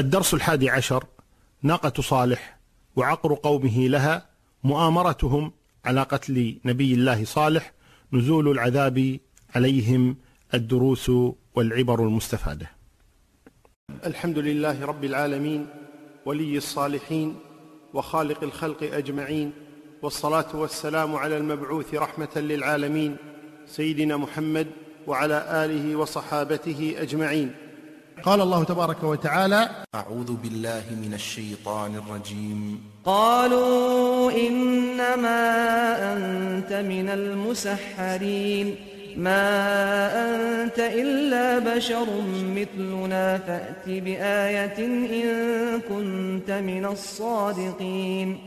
الدرس الحادي عشر ناقة صالح وعقر قومه لها مؤامرتهم على قتل نبي الله صالح نزول العذاب عليهم الدروس والعبر المستفادة. الحمد لله رب العالمين ولي الصالحين وخالق الخلق أجمعين والصلاة والسلام على المبعوث رحمة للعالمين سيدنا محمد وعلى آله وصحابته أجمعين. قال الله تبارك وتعالى أعوذ بالله من الشيطان الرجيم. قالوا إنما أنت من المسحرين. ما أنت إلا بشر مثلنا. فأت بآية إن كنت من الصادقين.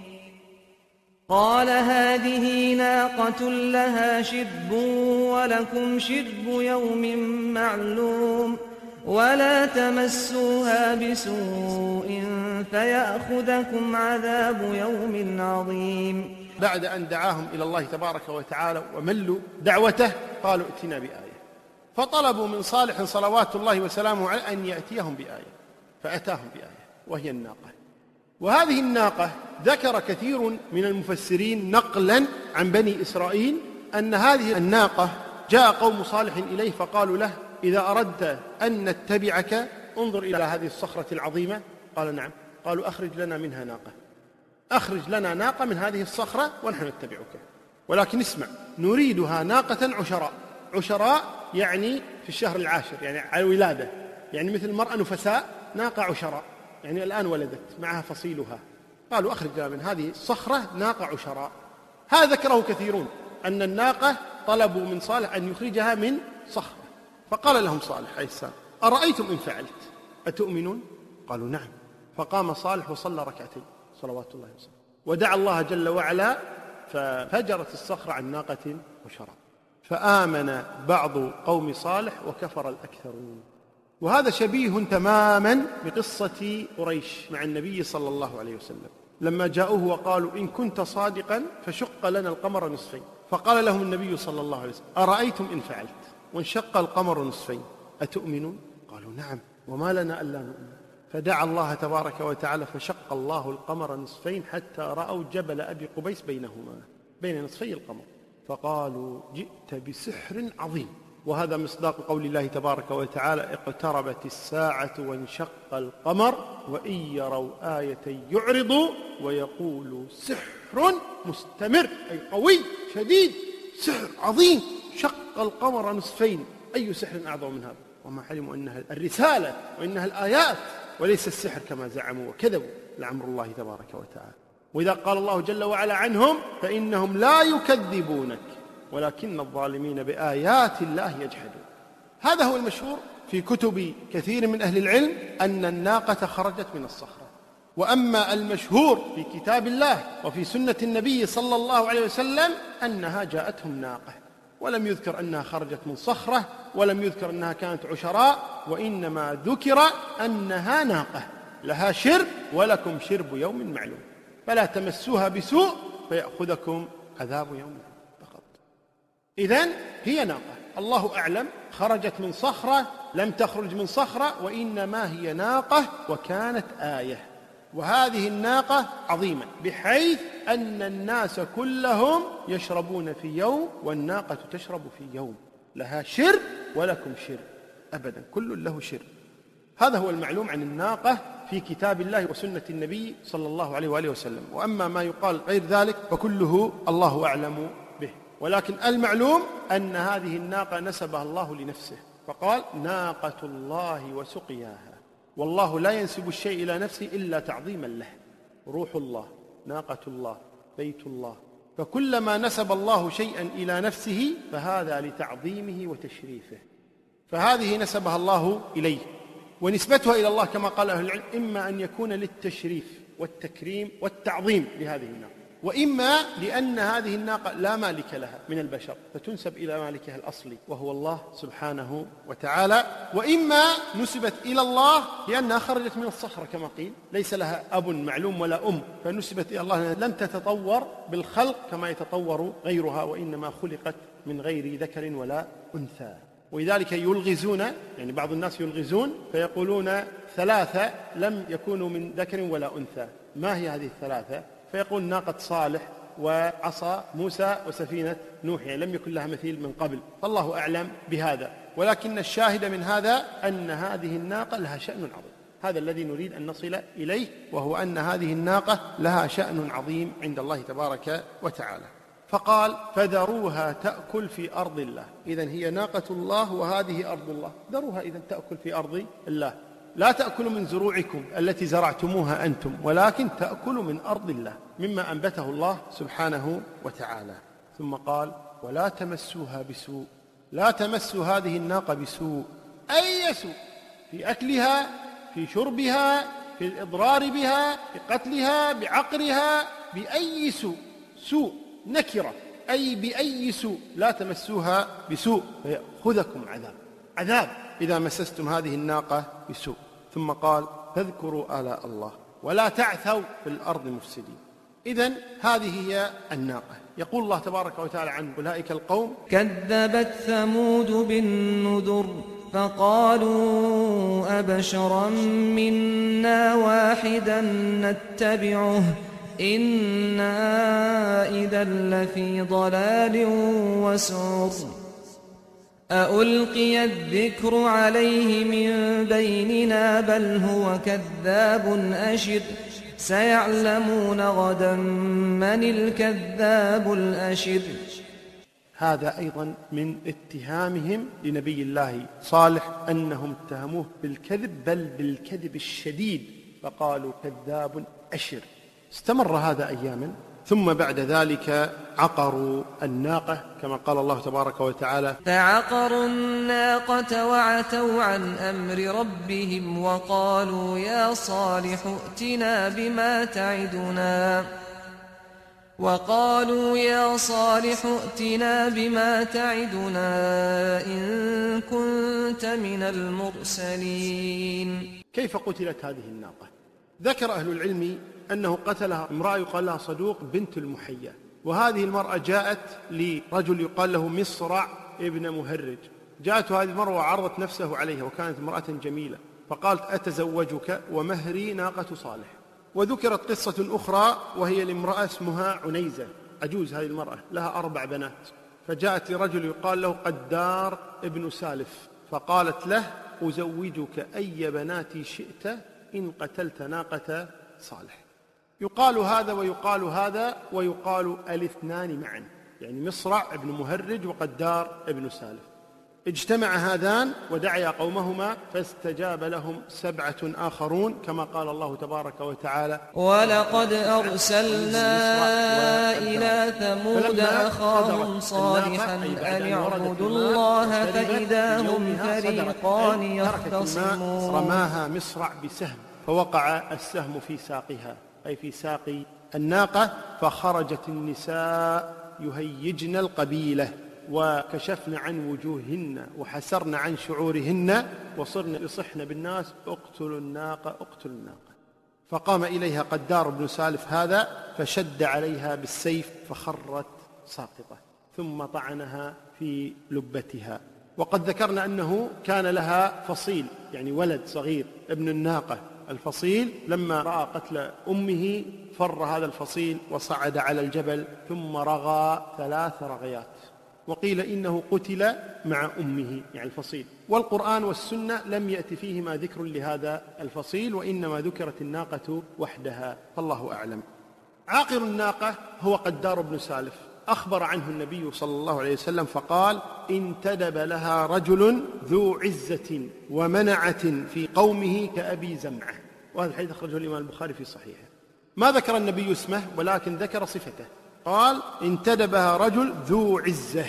قال هذه ناقة لها شرب ولكم شرب يوم معلوم. ولا تمسوها بسوء فيأخذكم عذاب يوم عظيم. بعد أن دعاهم إلى الله تبارك وتعالى وملوا دعوته قالوا ائتنا بآية. فطلبوا من صالح صلوات الله وسلامه عليه أن يأتيهم بآية. فأتاهم بآية وهي الناقة. وهذه الناقة ذكر كثير من المفسرين نقلا عن بني إسرائيل أن هذه الناقة جاء قوم صالح إليه فقالوا له إذا أردت أن نتبعك انظر إلى هذه الصخرة العظيمة. قال نعم. قالوا أخرج لنا منها ناقة. أخرج لنا ناقة من هذه الصخرة ونحن نتبعك. ولكن اسمع نريدها ناقة عشراء. عشراء يعني في الشهر العاشر يعني على الولادة. يعني مثل المرأة نفساء ناقة عشراء. يعني الآن ولدت معها فصيلها. قالوا أخرج لنا من هذه الصخرة ناقة عشراء. هذا ذكره كثيرون أن الناقة طلبوا من صالح أن يخرجها من صخرة. فقال لهم صالح عليه السلام أرأيتم إن فعلت؟ أتؤمنون؟ قالوا نعم. فقام صالح وصلى ركعتين صلوات الله وسلامه ودعا الله جل وعلا ففجرت الصخرة عن ناقة وشراب. فآمن بعض قوم صالح وكفر الأكثرون. وهذا شبيه تماما بقصة قريش مع النبي صلى الله عليه وسلم. لما جاءوه وقالوا إن كنت صادقا فشق لنا القمر نصفين. فقال لهم النبي صلى الله عليه وسلم أرأيتم إن فعلت؟ وانشق القمر نصفين. أتؤمنون؟ قالوا نعم. وما لنا ألا نؤمن. فدعا الله تبارك وتعالى فشق الله القمر نصفين حتى رأوا جبل أبي قبيس بينهما بين نصفي القمر. فقالوا جئت بسحر عظيم. وهذا مصداق قول الله تبارك وتعالى اقتربت الساعة وانشق القمر وإن يروا آية يعرضوا ويقولوا سحر مستمر أي قوي شديد سحر عظيم. شق القمر نصفين. أي سحر أعظم من هذا؟ وما علموا أنها الرسالة وإنها الآيات وليس السحر كما زعموا وكذبوا لعمر الله تبارك وتعالى. وإذا قال الله جل وعلا عنهم فإنهم لا يكذبونك ولكن الظالمين بآيات الله يجحدون. هذا هو المشهور في كتب كثير من أهل العلم أن الناقة خرجت من الصخرة. وأما المشهور في كتاب الله وفي سنة النبي صلى الله عليه وسلم أنها جاءتهم ناقة. ولم يذكر أنها خرجت من صخرة ولم يذكر أنها كانت عشراء وإنما ذكر أنها ناقة. لها شرب ولكم شرب يوم معلوم. فلا تمسوها بسوء فيأخذكم عذاب يوم فقط. إذن هي ناقة. الله أعلم خرجت من صخرة لم تخرج من صخرة وإنما هي ناقة وكانت آية. وهذه الناقة عظيمة بحيث أن الناس كلهم يشربون في يوم والناقة تشرب في يوم. لها شرب ولكم شرب أبدا كل له شرب هذا هو المعلوم عن الناقة في كتاب الله وسنة النبي صلى الله عليه وآله وسلم. وأما ما يقال غير ذلك فكله الله أعلم به. ولكن المعلوم أن هذه الناقة نسبها الله لنفسه فقال ناقة الله وسقياها. والله لا ينسب الشيء إلى نفسه إلا تعظيما له. روح الله ناقة الله بيت الله. فكلما نسب الله شيئا إلى نفسه فهذا لتعظيمه وتشريفه. فهذه نسبها الله إليه. ونسبتها إلى الله كما قال أهل العلم إما أن يكون للتشريف والتكريم والتعظيم لهذه الناقة. وإما لأن هذه الناقة لا مالك لها من البشر فتنسب إلى مالكها الأصلي وهو الله سبحانه وتعالى. وإما نسبت إلى الله لأنها خرجت من الصخرة كما قيل ليس لها أب معلوم ولا أم فنسبت إلى الله لم تتطور بالخلق كما يتطور غيرها وإنما خلقت من غير ذكر ولا أنثى. ولذلك يلغزون يعني بعض الناس يلغزون فيقولون ثلاثة لم يكونوا من ذكر ولا أنثى. ما هي هذه الثلاثة؟ فيقول ناقة صالح وعصا موسى وسفينة نوح يعني لم يكن لها مثيل من قبل. فالله أعلم بهذا. ولكن الشاهد من هذا أن هذه الناقة لها شأن عظيم. هذا الذي نريد أن نصل إليه وهو أن هذه الناقة لها شأن عظيم عند الله تبارك وتعالى. فقال فذروها تأكل في أرض الله. إذا هي ناقة الله وهذه أرض الله. ذروها إذا تأكل في أرض الله. لا تأكل من زروعكم التي زرعتموها أنتم ولكن تأكل من أرض الله مما أنبته الله سبحانه وتعالى. ثم قال ولا تمسوها بسوء لا تمسوا هذه الناقة بسوء أي سوء؟ في أكلها في شربها في الإضرار بها في قتلها بعقرها بأي سوء؟ سوء نكرة أي بأي سوء؟ لا تمسوها بسوء فيأخذكم عذاب عذاب. إذا مسستم هذه الناقة بسوء. ثم قال فاذكروا آلاء الله ولا تعثوا في الأرض مفسدين. إذا هذه هي الناقة. يقول الله تبارك وتعالى عن أولئك القوم كذبت ثمود بالنذر فقالوا أبشرا منا واحدا نتبعه. إنا إذا لفي ضلال وسعر. ألقي الذكر عليه من بيننا بل هو كذاب أشر سيعلمون غدا من الكذاب الأشر هذا أيضا من اتهامهم لنبي الله صالح أنهم اتهموه بالكذب بل بالكذب الشديد فقالوا كذاب أشر. استمر هذا أياما. ثم بعد ذلك عقروا الناقة كما قال الله تبارك وتعالى فعقروا الناقة وعتوا عن أمر ربهم وقالوا يا صالح ائتنا بما تعدنا. وقالوا يا صالح ائتنا بما تعدنا إن كنت من المرسلين. كيف قتلت هذه الناقة؟ ذكر أهل العلم أنه قتلها امرأة يقال لها صدوق بنت المحيا. وهذه المرأة جاءت لرجل يقال له مصرع ابن مهرج. جاءت هذه المرأة وعرضت نفسه عليها وكانت امرأة جميلة. فقالت أتزوجك؟ ومهري ناقة صالح. وذكرت قصة أخرى وهي لامرأة اسمها عنيزة. عجوز هذه المرأة لها أربع بنات. فجاءت لرجل يقال له قدار ابن سالف. فقالت له أزوجك أي بناتي شئت؟ إن قتلت ناقة صالح. يقال هذا ويقال هذا ويقال الاثنان معا. يعني مصرع ابن مهرج وقدار ابن سالف اجتمع هذان ودعيا قومهما فاستجاب لهم سبعة آخرون كما قال الله تبارك وتعالى. ولقد أرسلنا إلى ثمود أخاهم صالحا أن اعبدوا الله فإذا هم فريقان يختصمون. رماها مصرع بسهم فوقع السهم في ساقها أي في ساق الناقة فخرجت النساء يهيجن القبيلة. وكشفن عن وجوههن وحسرن عن شعورهن وصرن يصحن بالناس اقتلوا الناقة اقتلوا الناقة. فقام إليها قدار بن سالف هذا فشد عليها بالسيف فخرت ساقطة ثم طعنها في لبتها. وقد ذكرنا أنه كان لها فصيل يعني ولد صغير ابن الناقة الفصيل. لما رأى قتل أمه فر هذا الفصيل وصعد على الجبل ثم رغى ثلاث رغيات. وقيل إنه قتل مع أمه يعني الفصيل. والقرآن والسنة لم يأت فيهما ذكر لهذا الفصيل وإنما ذكرت الناقة وحدها فالله أعلم. عاقر الناقة هو قدار بن سالف. أخبر عنه النبي صلى الله عليه وسلم فقال انتدب لها رجل ذو عزة ومنعة في قومه كأبي زمعة. وهذا الحديث أخرجه الإمام البخاري في صحيحه. ما ذكر النبي اسمه ولكن ذكر صفته. قال انتدبها رجل ذو عزة.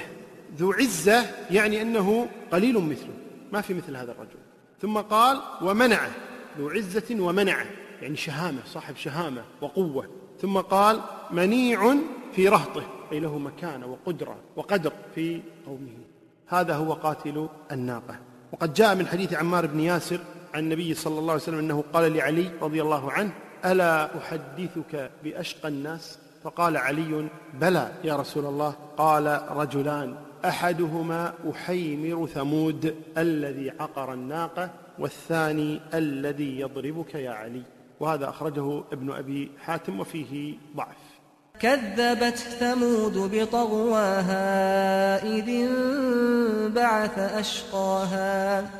ذو عزة يعني أنه قليل مثله ما في مثل هذا الرجل. ثم قال ومنعه ذو عزة ومنعه يعني شهامة صاحب شهامة وقوة. ثم قال منيع في رهطه أي له مكانة وقدرة وقدر في قومه. هذا هو قاتل الناقة. وقد جاء من حديث عمار بن ياسر عن النبي صلى الله عليه وسلم أنه قال لعلي رضي الله عنه ألا أحدثك بأشقى الناس؟ فقال علي بلى يا رسول الله. قال رجلان أحدهما أحيمر ثمود الذي عقر الناقة والثاني الذي يضربك يا علي. وهذا أخرجه ابن أبي حاتم وفيه ضعف. كذبت ثمود بطغواها إذ انبعث أشقاها.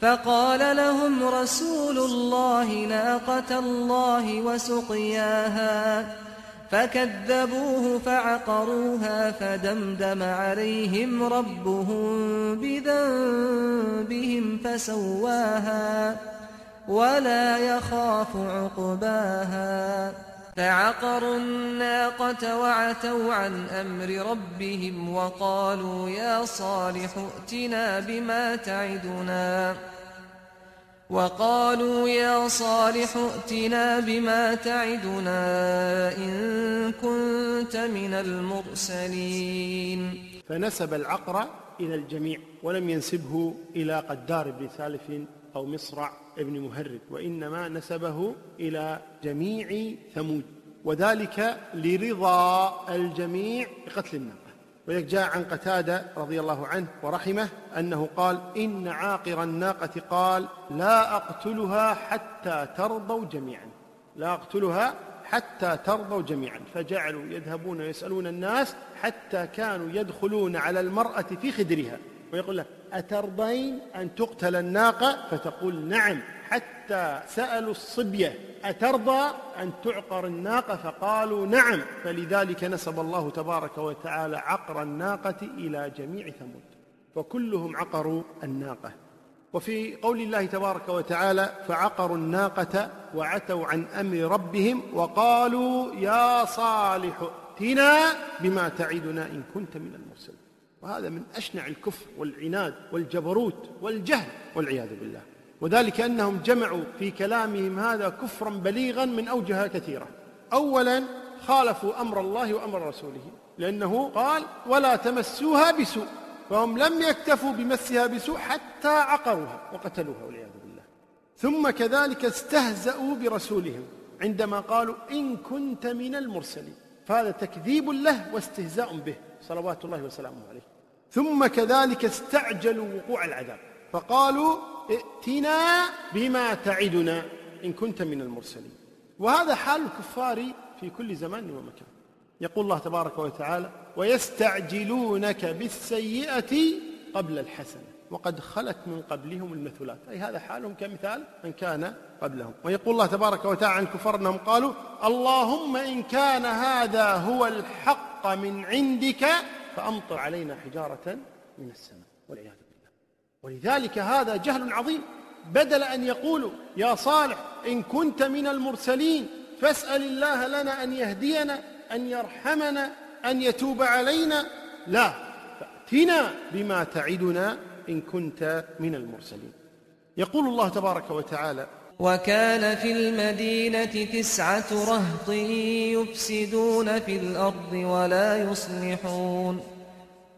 فقال لهم رسول الله ناقة الله وسقياها. فكذبوه فعقروها فدمدم عليهم ربهم بذنبهم فسواها ولا يخاف عقباها فعقروا الناقة وعتوا عن أمر ربهم وقالوا يا صالح ائتنا بما تعدنا وقالوا يا صالح ائتنا بما تعدنا إن كنت من المرسلين. فنسب العقر إلى الجميع ولم ينسبه إلى قدار بن سالف أو مصرع ابن مهرب وإنما نسبه إلى جميع ثمود وذلك لرضا الجميع بقتل الناقة ولذلك جاء عن قتادة رضي الله عنه ورحمه أنه قال إن عاقر الناقة قال لا أقتلها حتى ترضوا جميعا. لا أقتلها حتى ترضوا جميعا. فجعلوا يذهبون ويسألون الناس حتى كانوا يدخلون على المرأة في خدرها. ويقول لها أترضين أن تقتل الناقة؟ فتقول نعم. حتى سألوا الصبية أترضى أن تعقر الناقة؟ فقالوا نعم. فلذلك نسب الله تبارك وتعالى عقر الناقة إلى جميع ثمود وكلهم عقروا الناقة. وفي قول الله تبارك وتعالى فعقروا الناقة وعتوا عن أمر ربهم وقالوا يا صالح ائتنا بما تعدنا إن كنت من المرسلين. وهذا من أشنع الكفر والعناد والجبروت والجهل والعياذ بالله. وذلك أنهم جمعوا في كلامهم هذا كفرا بليغا من أوجه كثيرة. أولا خالفوا أمر الله وأمر رسوله لأنه قال ولا تمسوها بسوء. فهم لم يكتفوا بمسها بسوء حتى عقروها وقتلوها والعياذ بالله. ثم كذلك استهزأوا برسولهم عندما قالوا إن كنت من المرسلين. فهذا تكذيب له واستهزاء به صلوات الله وسلامه عليه. ثم كذلك استعجلوا وقوع العذاب. فقالوا ائتنا بما تعدنا إن كنت من المرسلين. وهذا حال الكفار في كل زمان ومكان. يقول الله تبارك وتعالى ويستعجلونك بالسيئة قبل الحسنة. وقد خلت من قبلهم المثلات. أي هذا حالهم كمثال من كان قبلهم. ويقول الله تبارك وتعالى عن الكفار أنهم قالوا اللهم إن كان هذا هو الحق من عندك فأمطر علينا حجارة من السماء. والعياذ بالله. ولذلك هذا جهل عظيم. بدل أن يقولوا يا صالح إن كنت من المرسلين فاسأل الله لنا أن يهدينا أن يرحمنا أن يتوب علينا. لا فأتنا بما تعدنا إن كنت من المرسلين. يقول الله تبارك وتعالى وكان في المدينة تسعة رهط يفسدون في الأرض ولا يصلحون.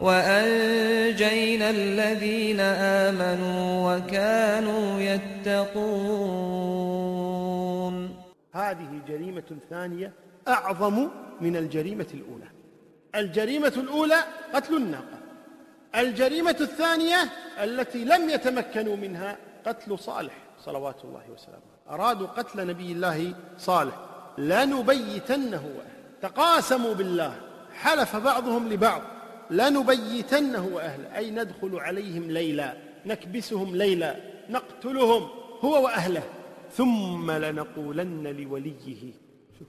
وأنجينا الذين آمنوا وكانوا يتقون. هذه جريمة ثانية أعظم من الجريمة الأولى. الجريمة الأولى قتل الناقة. الجريمة الثانية التي لم يتمكنوا منها قتل صالح صلوات الله وسلامه. أرادوا قتل نبي الله صالح. لنبيتنه. تقاسموا بالله. حلف بعضهم لبعض. لنبيتنه وأهله. أي ندخل عليهم ليلا نكبسهم ليلا نقتلهم هو وأهله. ثم لنقولن لوليه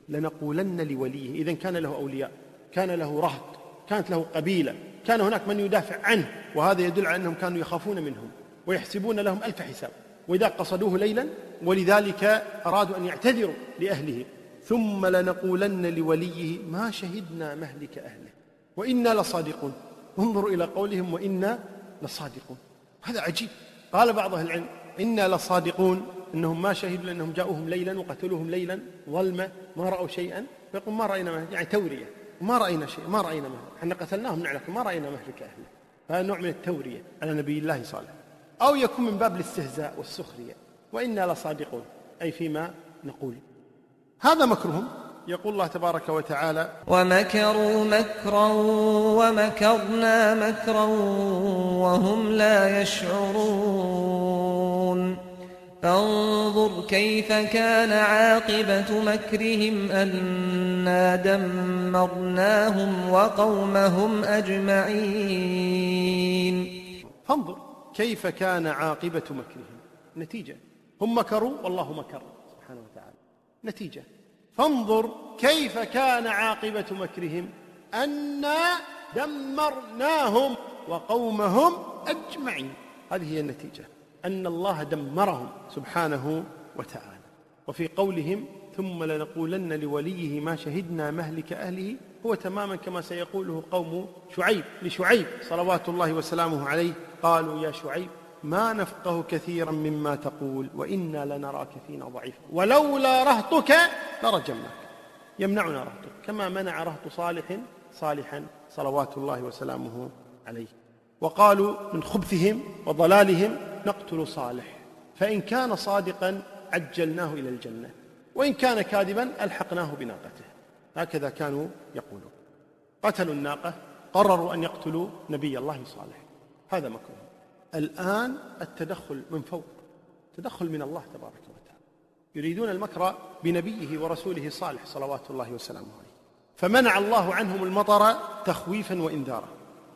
لنقولن لوليه. إذا كان له أولياء كان له رهط كانت له قبيلة كان هناك من يدافع عنه. وهذا يدل على أنهم كانوا يخافون منهم ويحسبون لهم ألف حساب. وإذا قصدوه ليلا ولذلك أرادوا أن يعتذروا لأهله. ثم لنقولن لوليه ما شهدنا مهلك أهله. وإنا لصادقون. انظروا إلى قولهم وإنا لصادقون. هذا عجيب. قال بعض أهل العلم إنا لصادقون. أنهم ما شهدوا لأنهم جاءوهم ليلا وقتلوهم ليلا ظلمة ما رأوا شيئا. فيقول ما رأينا مهلك يعني تورية. ما رأينا شيء ما رأينا مهلك. إحنا قتلناهم نعلك ما رأينا مهلك أهله هذا نوع من التورية على نبي الله صالح أو يكون من باب الاستهزاء والسخرية. وإنا لصادقون. أي فيما نقول. هذا مكرهم. يقول الله تبارك وتعالى ومكروا مكرا ومكرنا مكرا وهم لا يشعرون. فانظر كيف كان عاقبة مكرهم أنا دمرناهم وقومهم أجمعين. فانظر كيف كان عاقبة مكرهم. نتيجة. هم مكروا والله مكر. سبحانه وتعالى. نتيجة. فانظر كيف كان عاقبة مكرهم أنا دمرناهم وقومهم أجمعين. هذه هي النتيجة أن الله دمرهم سبحانه وتعالى. وفي قولهم ثم لنقولن لوليه ما شهدنا مهلك أهله هو تماما كما سيقوله قوم شعيب لشعيب صلوات الله وسلامه عليه قالوا يا شعيب ما نفقه كثيرا مما تقول وإنا لنراك فينا ضعيفا. ولولا رهطك لرجمناك. يمنعنا رهطك. كما منع رهط صالح صالحا صلوات الله وسلامه عليه. وقالوا من خبثهم وضلالهم نقتل صالح. فإن كان صادقا عجلناه إلى الجنة. وإن كان كاذبا ألحقناه بناقته. هكذا كانوا يقولون. قتلوا الناقة قرروا أن يقتلوا نبي الله صالح. هذا مكروه. الآن التدخل من فوق تدخل من الله تبارك وتعالى. يريدون المكر بنبيه ورسوله صالح صلوات الله وسلامه عليه. فمنع الله عنهم المطر تخويفا وإنذارا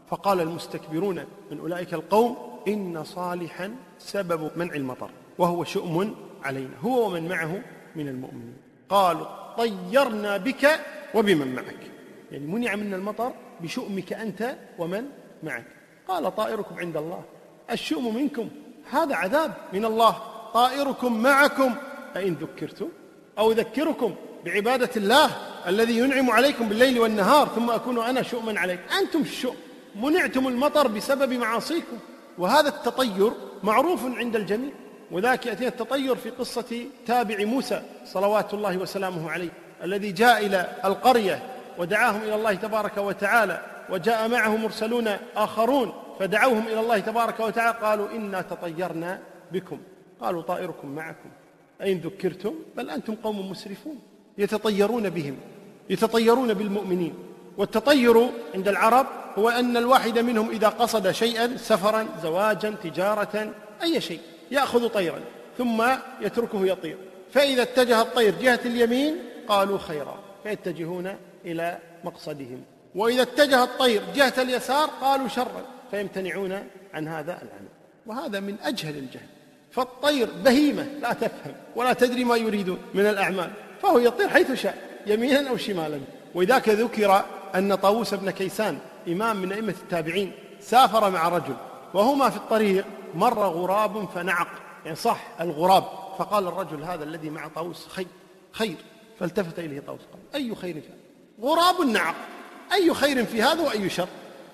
فقال المستكبرون من أولئك القوم إن صالحا سبب منع المطر وهو شؤم علينا هو ومن معه من المؤمنين. قالوا طيرنا بك وبمن معك. يعني منع منا المطر بشؤمك أنت ومن معك. قال طائركم عند الله. الشؤم منكم. هذا عذاب من الله. طائركم معكم. أئن ذكرتم أو أذكركم بعبادة الله الذي ينعم عليكم بالليل والنهار ثم أكون أنا شؤما عليك أنتم الشؤم. منعتم المطر بسبب معاصيكم. وهذا التطير معروف عند الجميع. وذاك يأتينا التطير في قصة تابع موسى صلوات الله وسلامه عليه الذي جاء إلى القرية ودعاهم إلى الله تبارك وتعالى وجاء معه مرسلون آخرون. فدعوهم إلى الله تبارك وتعالى قالوا إنا تطيرنا بكم. قالوا طائركم معكم. أين ذكرتم؟ بل أنتم قوم مسرفون. يتطيرون بهم. يتطيرون بالمؤمنين. والتطير عند العرب هو أن الواحد منهم إذا قصد شيئا سفرا زواجا تجارة أي شيء يأخذ طيرا ثم يتركه يطير. فإذا اتجه الطير جهة اليمين قالوا خيرا. فيتجهون إلى مقصدهم. وإذا اتجه الطير جهة اليسار قالوا شرا. فيمتنعون عن هذا العمل. وهذا من أجهل الجهل. فالطير بهيمة لا تفهم ولا تدري ما يريدون من الأعمال فهو يطير حيث شاء يمينا أو شمالا. وذاك ذكر أن طاووس بن كيسان إمام من أئمة التابعين سافر مع رجل وهما في الطريق مر غراب فنعق. يعني صح الغراب. فقال الرجل هذا الذي مع طاووس خير خير. فالتفت إليه طاووس قال أي خير في هذا؟ غراب نعق. أي خير في هذا وأي شر؟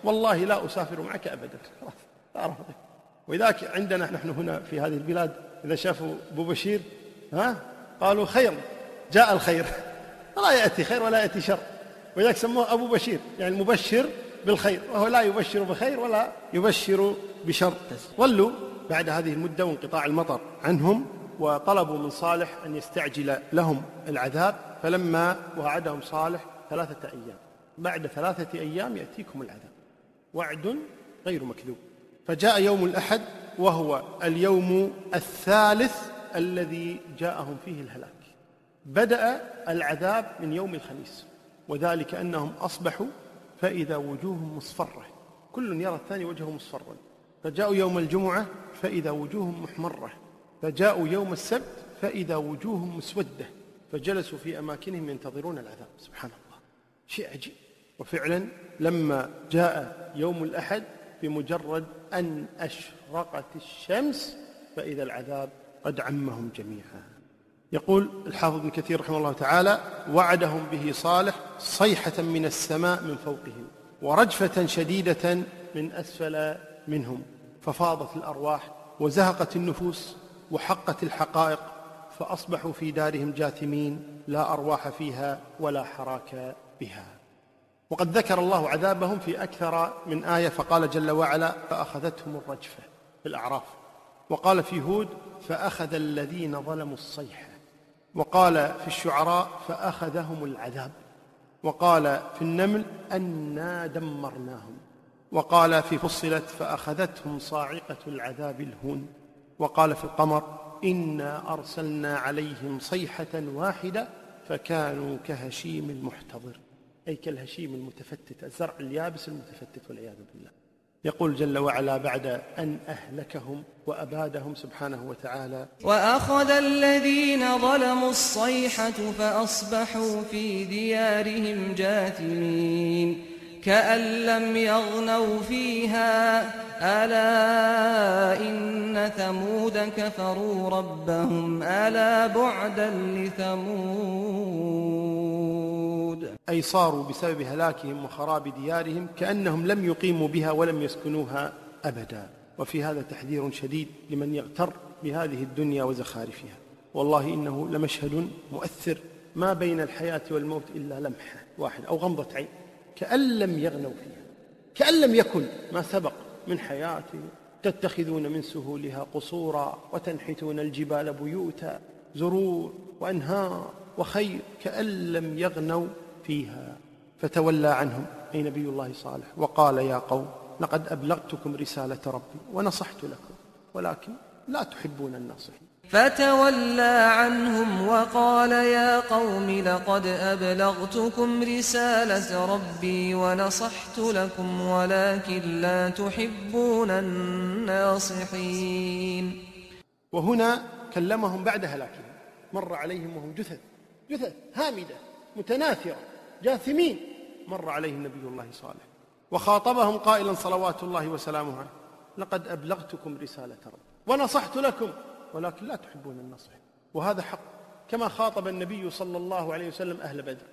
والله لا أسافر معك أبدا. لا أرفضك ولذلك عندنا نحن هنا في هذه البلاد إذا شافوا أبو بشير ها قالوا خير جاء الخير. لا يأتي خير ولا يأتي شر. ولذلك سموه أبو بشير يعني المبشر بالخير. وهو لا يبشر بخير ولا يبشر بشر. ظلوا بعد هذه المدة وانقطاع المطر عنهم وطلبوا من صالح أن يستعجل لهم العذاب. فلما وعدهم صالح ثلاثة أيام. بعد ثلاثة أيام يأتيكم العذاب. وعد غير مكذوب. فجاء يوم الأحد وهو اليوم الثالث الذي جاءهم فيه الهلاك. بدأ العذاب من يوم الخميس وذلك أنهم أصبحوا فإذا وجوههم مصفرة. كل يرى الثاني وجهه مصفرا. فجاءوا يوم الجمعة فإذا وجوههم محمرة. فجاءوا يوم السبت فإذا وجوههم مسودة. فجلسوا في أماكنهم ينتظرون العذاب. سبحان الله. شيء عجيب. وفعلا لما جاء يوم الأحد بمجرد أن أشرقت الشمس فإذا العذاب قد عمهم جميعا. يقول الحافظ ابن كثير رحمه الله تعالى وعدهم به صالح صيحة من السماء من فوقهم ورجفة شديدة من أسفل منهم ففاضت الأرواح وزهقت النفوس وحقت الحقائق فأصبحوا في دارهم جاثمين لا أرواح فيها ولا حراك بها. وقد ذكر الله عذابهم في أكثر من آية فقال جل وعلا فأخذتهم الرجفة في الأعراف وقال في هود فأخذ الذين ظلموا الصيحة وقال في الشعراء فأخذهم العذاب. وقال في النمل أنا دمرناهم. وقال في فصلت فأخذتهم صاعقة العذاب الهون. وقال في القمر إنا أرسلنا عليهم صيحة واحدة فكانوا كهشيم المحتضر. أي كالهشيم المتفتت الزرع اليابس المتفتت والعياذ بالله. يقول جل وعلا بعد أن أهلكهم وأبادهم سبحانه وتعالى وأخذ الذين ظلموا الصيحة فأصبحوا في ديارهم جاثمين. كأن لم يغنوا فيها ألا إن ثمود كفروا ربهم؟ ألا بعدا لثمود؟ أي صاروا بسبب هلاكهم وخراب ديارهم كأنهم لم يقيموا بها ولم يسكنوها أبدا. وفي هذا تحذير شديد لمن يغتر بهذه الدنيا وزخارفها. والله إنه لمشهد مؤثر. ما بين الحياة والموت إلا لمحة واحدة أو غمضة عين. كأن لم يغنوا فيها. كأن لم يكن. ما سبق من حياته تتخذون من سهولها قصورا وتنحتون الجبال بيوتا زرور وأنهار. وخير كأن لم يغنوا فيها. فتولى عنهم أي نبي الله صالح وقال يا قوم لقد أبلغتكم رسالة ربي ونصحت لكم ولكن لا تحبون الناصحين. فتولى عنهم وقال يا قوم لقد أبلغتكم رسالة ربي ونصحت لكم ولكن لا تحبون الناصحين. وهنا كلمهم بعد هلاكهم مر عليهم وهم جثث. جثث هامدة متناثرة جاثمين. مر عليهم نبي الله صالح وخاطبهم قائلا صلوات الله وسلامه عليه. لقد أبلغتكم رسالة ربي ونصحت لكم ولكن لا تحبون النصح. وهذا حق كما خاطب النبي صلى الله عليه وسلم أهل بدر.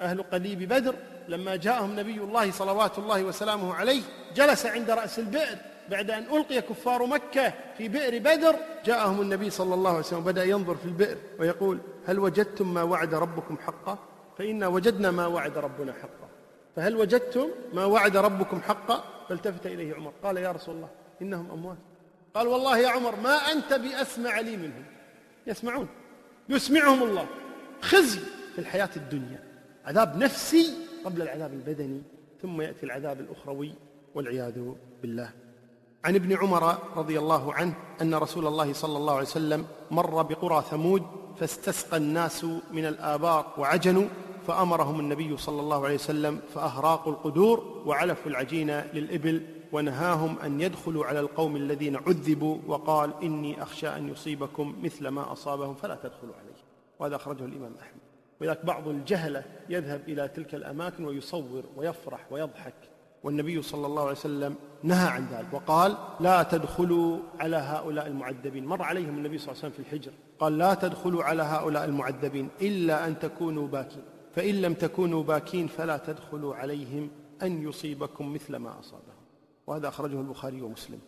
أهل قليب بدر لما جاءهم نبي الله صلوات الله وسلامه عليه جلس عند رأس البئر بعد أن ألقي كفار مكة في بئر بدر جاءهم النبي صلى الله عليه وسلم وبدأ ينظر في البئر ويقول هل وجدتم ما وعد ربكم حقا؟ فإنا وجدنا ما وعد ربنا حقا. فهل وجدتم ما وعد ربكم حقا؟ فالتفت إليه عمر. قال يا رسول الله إنهم أموات. قال والله يا عمر ما أنت بأسمع لي منهم. يسمعون يسمعهم الله. خزي في الحياة الدنيا عذاب نفسي قبل العذاب البدني ثم يأتي العذاب الأخروي والعياذ بالله. عن ابن عمر رضي الله عنه أن رسول الله صلى الله عليه وسلم مر بقرى ثمود فاستسقى الناس من الآبار وعجنوا فأمرهم النبي صلى الله عليه وسلم فأهراقوا القدور وعلفوا العجين للإبل ونهاهم أن يدخلوا على القوم الذين عذبوا وقال إني أخشى أن يصيبكم مثل ما أصابهم فلا تدخلوا عليه. وهذا أخرجه الإمام أحمد. ولذلك بعض الجهلة يذهب إلى تلك الأماكن ويصور ويفرح ويضحك. والنبي صلى الله عليه وسلم نهى عن ذلك وقال لا تدخلوا على هؤلاء المعذبين. مر عليهم النبي صلى الله عليه وسلم في الحجر. قال لا تدخلوا على هؤلاء المعذبين إلا أن تكونوا باكين. فإن لم تكونوا باكين فلا تدخلوا عليهم أن يصيبكم مثل ما أصابهم. وهذا أخرجه البخاري ومسلم.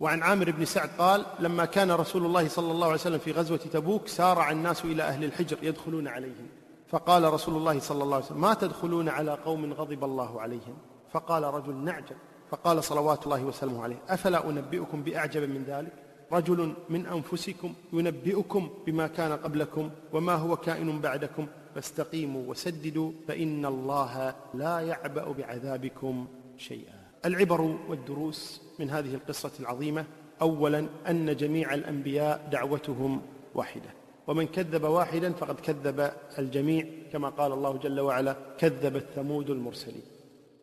وعن عامر بن سعد قال لما كان رسول الله صلى الله عليه وسلم في غزوة تبوك سارع الناس إلى أهل الحجر يدخلون عليهم. فقال رسول الله صلى الله عليه وسلم ما تدخلون على قوم غضب الله عليهم. فقال رجل نعجب فقال صلوات الله وسلامه عليه أفلا أنبئكم بأعجب من ذلك؟ رجل من أنفسكم ينبئكم بما كان قبلكم وما هو كائن بعدكم؟ فاستقيموا وسددوا فإن الله لا يعبأ بعذابكم شيئا. العبر والدروس من هذه القصة العظيمة أولا أن جميع الأنبياء دعوتهم واحدة. ومن كذب واحدا فقد كذب الجميع كما قال الله جل وعلا كذبت ثمود المرسلين.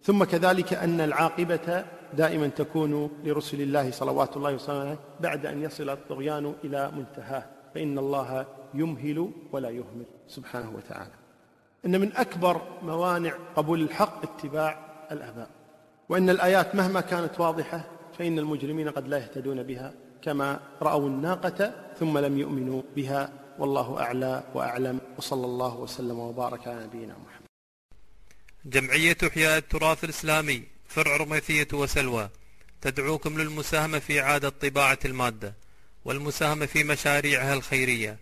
ثم كذلك أن العاقبة دائما تكون لرسل الله صلوات الله وسلامه بعد أن يصل الطغيان إلى منتهاه. فإن الله يمهل ولا يهمل سبحانه وتعالى. إن من أكبر موانع قبول الحق اتباع الآباء. وإن الآيات مهما كانت واضحة فإن المجرمين قد لا يهتدون بها كما رأوا الناقة ثم لم يؤمنوا بها. والله أعلى وأعلم. وصلى الله وسلم وبارك على نبينا محمد. جمعية إحياء التراث الإسلامي فرع رميثية وسلوى. تدعوكم للمساهمة في إعادة طباعة المادة والمساهمة في مشاريعها الخيرية.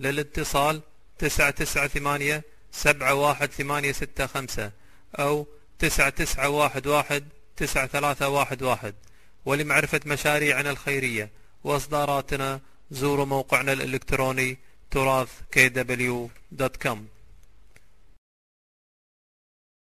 للاتصال تسعة تسعة ثمانية سبعة واحد ثمانية ستة خمسة أو تسعة تسعة واحد واحد تسعة ثلاثة واحد واحد. ولمعرفة مشاريعنا الخيرية وإصداراتنا زوروا موقعنا الإلكتروني تراث kw.com